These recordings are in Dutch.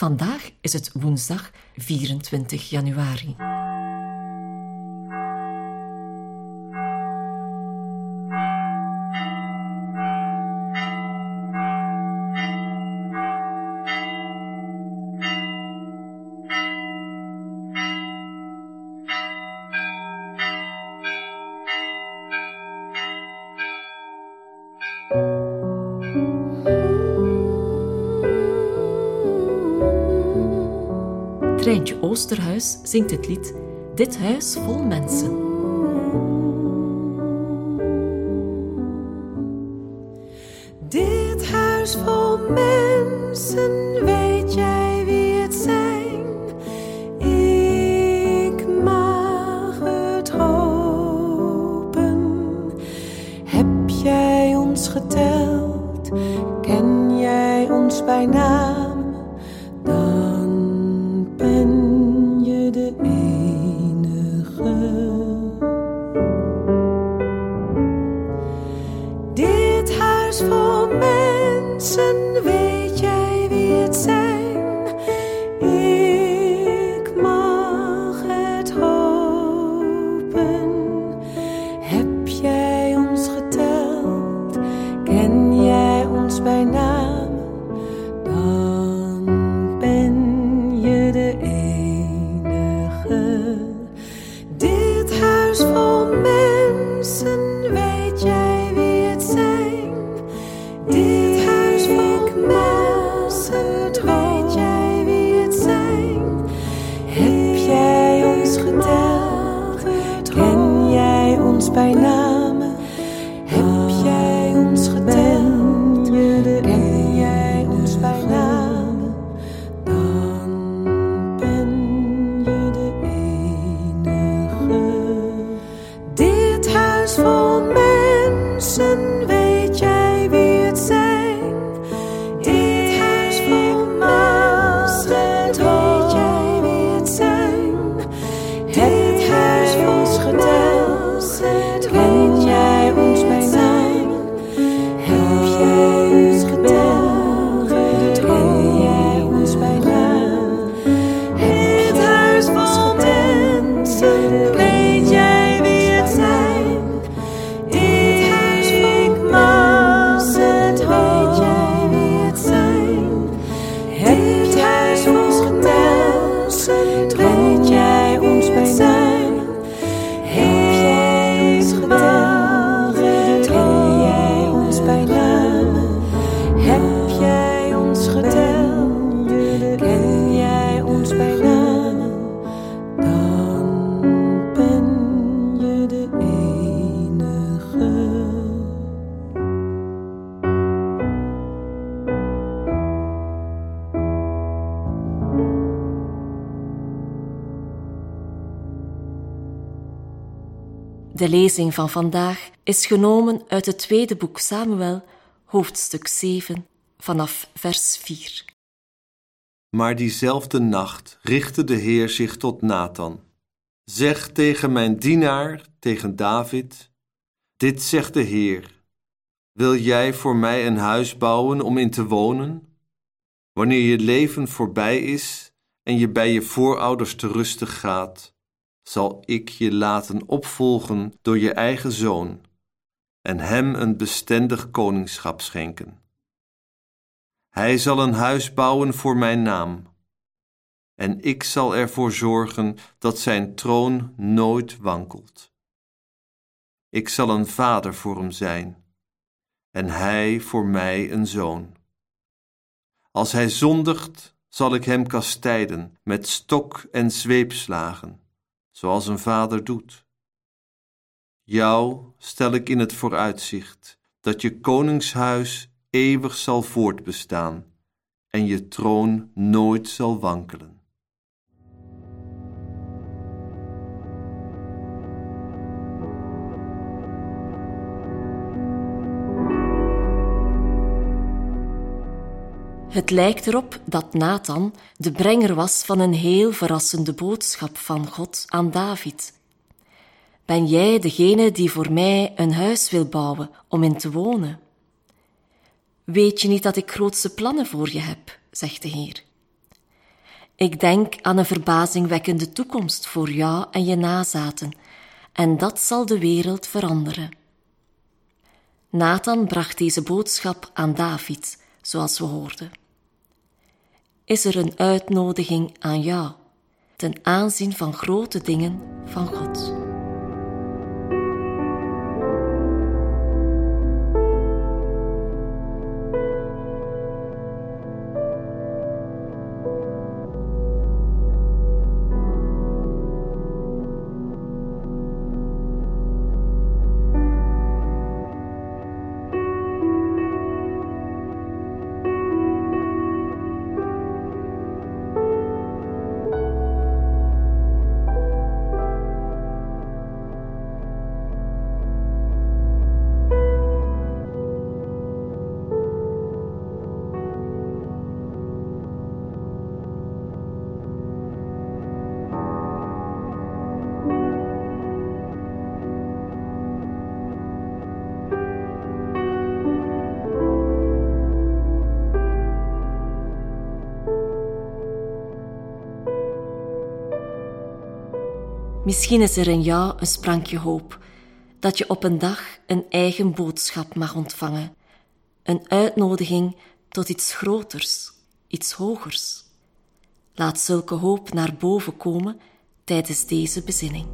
Vandaag is het woensdag 24 januari. Treintje Oosterhuis zingt het lied Dit huis vol mensen. Mensen, jij ons De lezing van vandaag is genomen uit het tweede boek Samuel, hoofdstuk 7, vanaf vers 4. Maar diezelfde nacht richtte de Heer zich tot Nathan. Zeg tegen mijn dienaar, tegen David: Dit zegt de Heer: Wil jij voor mij een huis bouwen om in te wonen? Wanneer je leven voorbij is en je bij je voorouders te rusten gaat, zal ik je laten opvolgen door je eigen zoon en hem een bestendig koningschap schenken. Hij zal een huis bouwen voor mijn naam. En ik zal ervoor zorgen dat zijn troon nooit wankelt. Ik zal een vader voor hem zijn, en hij voor mij een zoon. Als hij zondigt, zal ik hem kastijden met stok en zweepslagen, zoals een vader doet. Jou stel ik in het vooruitzicht dat je koningshuis eeuwig zal voortbestaan en je troon nooit zal wankelen. Het lijkt erop dat Nathan de brenger was van een heel verrassende boodschap van God aan David. Ben jij degene die voor mij een huis wil bouwen om in te wonen? Weet je niet dat ik grootste plannen voor je heb, zegt de Heer. Ik denk aan een verbazingwekkende toekomst voor jou en je nazaten, en dat zal de wereld veranderen. Nathan bracht deze boodschap aan David, zoals we hoorden. Is er een uitnodiging aan jou, ten aanzien van grote dingen van God? Misschien is er in jou een sprankje hoop dat je op een dag een eigen boodschap mag ontvangen, een uitnodiging tot iets groters, iets hogers. Laat zulke hoop naar boven komen tijdens deze bezinning.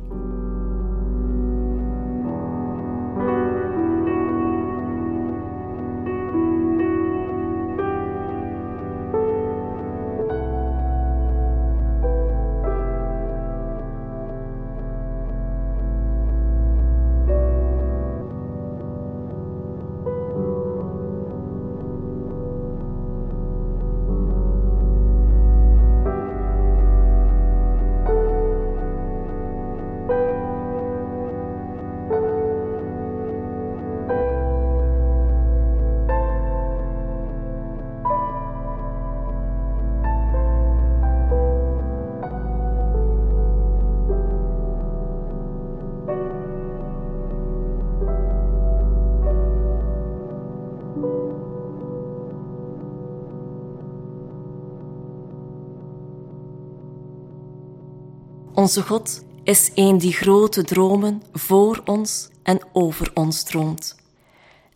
Onze God is een die grote dromen voor ons en over ons droomt,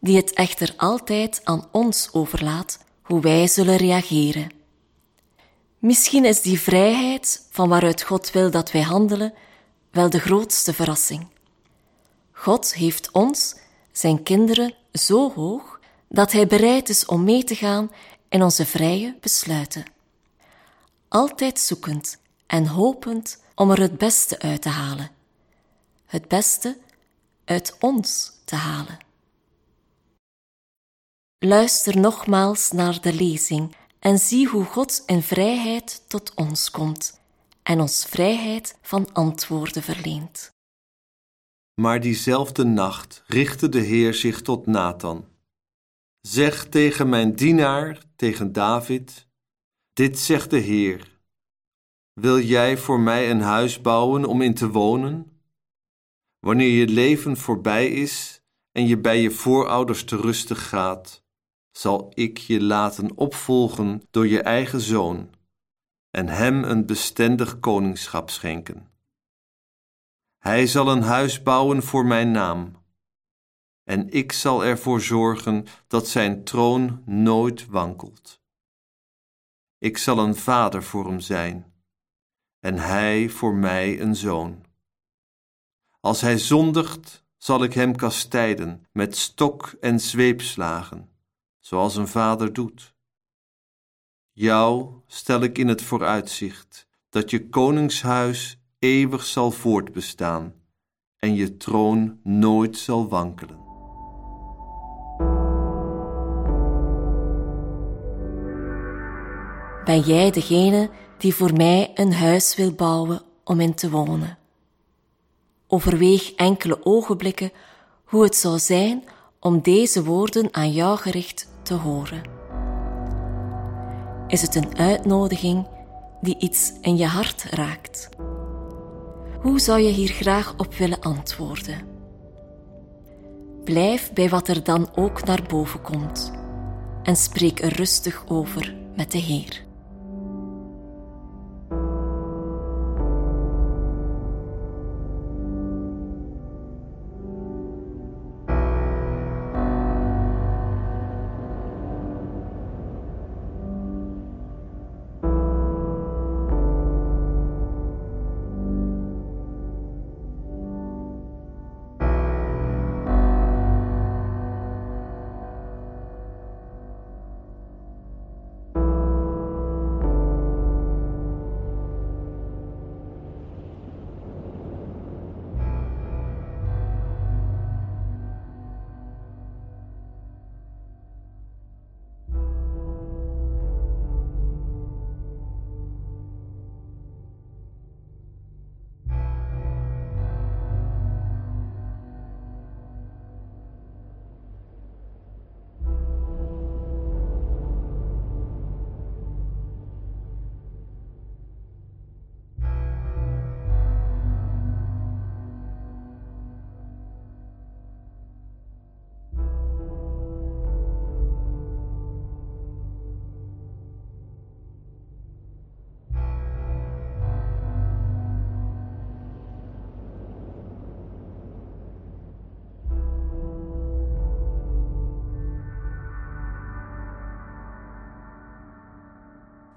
die het echter altijd aan ons overlaat hoe wij zullen reageren. Misschien is die vrijheid van waaruit God wil dat wij handelen wel de grootste verrassing. God heeft ons, zijn kinderen, zo hoog dat Hij bereid is om mee te gaan in onze vrije besluiten. Altijd zoekend en hopend om er het beste uit te halen. Het beste uit ons te halen. Luister nogmaals naar de lezing en zie hoe God in vrijheid tot ons komt en ons vrijheid van antwoorden verleent. Maar diezelfde nacht richtte de Heer zich tot Nathan. Zeg tegen mijn dienaar, tegen David: Dit zegt de Heer wil jij voor mij een huis bouwen om in te wonen? Wanneer je leven voorbij is en je bij je voorouders te rusten gaat, zal ik je laten opvolgen door je eigen zoon en hem een bestendig koningschap schenken. Hij zal een huis bouwen voor mijn naam, en ik zal ervoor zorgen dat zijn troon nooit wankelt. Ik zal een vader voor hem zijn en hij voor mij een zoon. Als hij zondigt, zal ik hem kastijden met stok en zweepslagen, zoals een vader doet. Jou stel ik in het vooruitzicht dat je koningshuis eeuwig zal voortbestaan en je troon nooit zal wankelen. Ben jij degene die voor mij een huis wil bouwen om in te wonen. Overweeg enkele ogenblikken hoe het zou zijn om deze woorden aan jou gericht te horen. Is het een uitnodiging die iets in je hart raakt? Hoe zou je hier graag op willen antwoorden? Blijf bij wat er dan ook naar boven komt en spreek er rustig over met de Heer.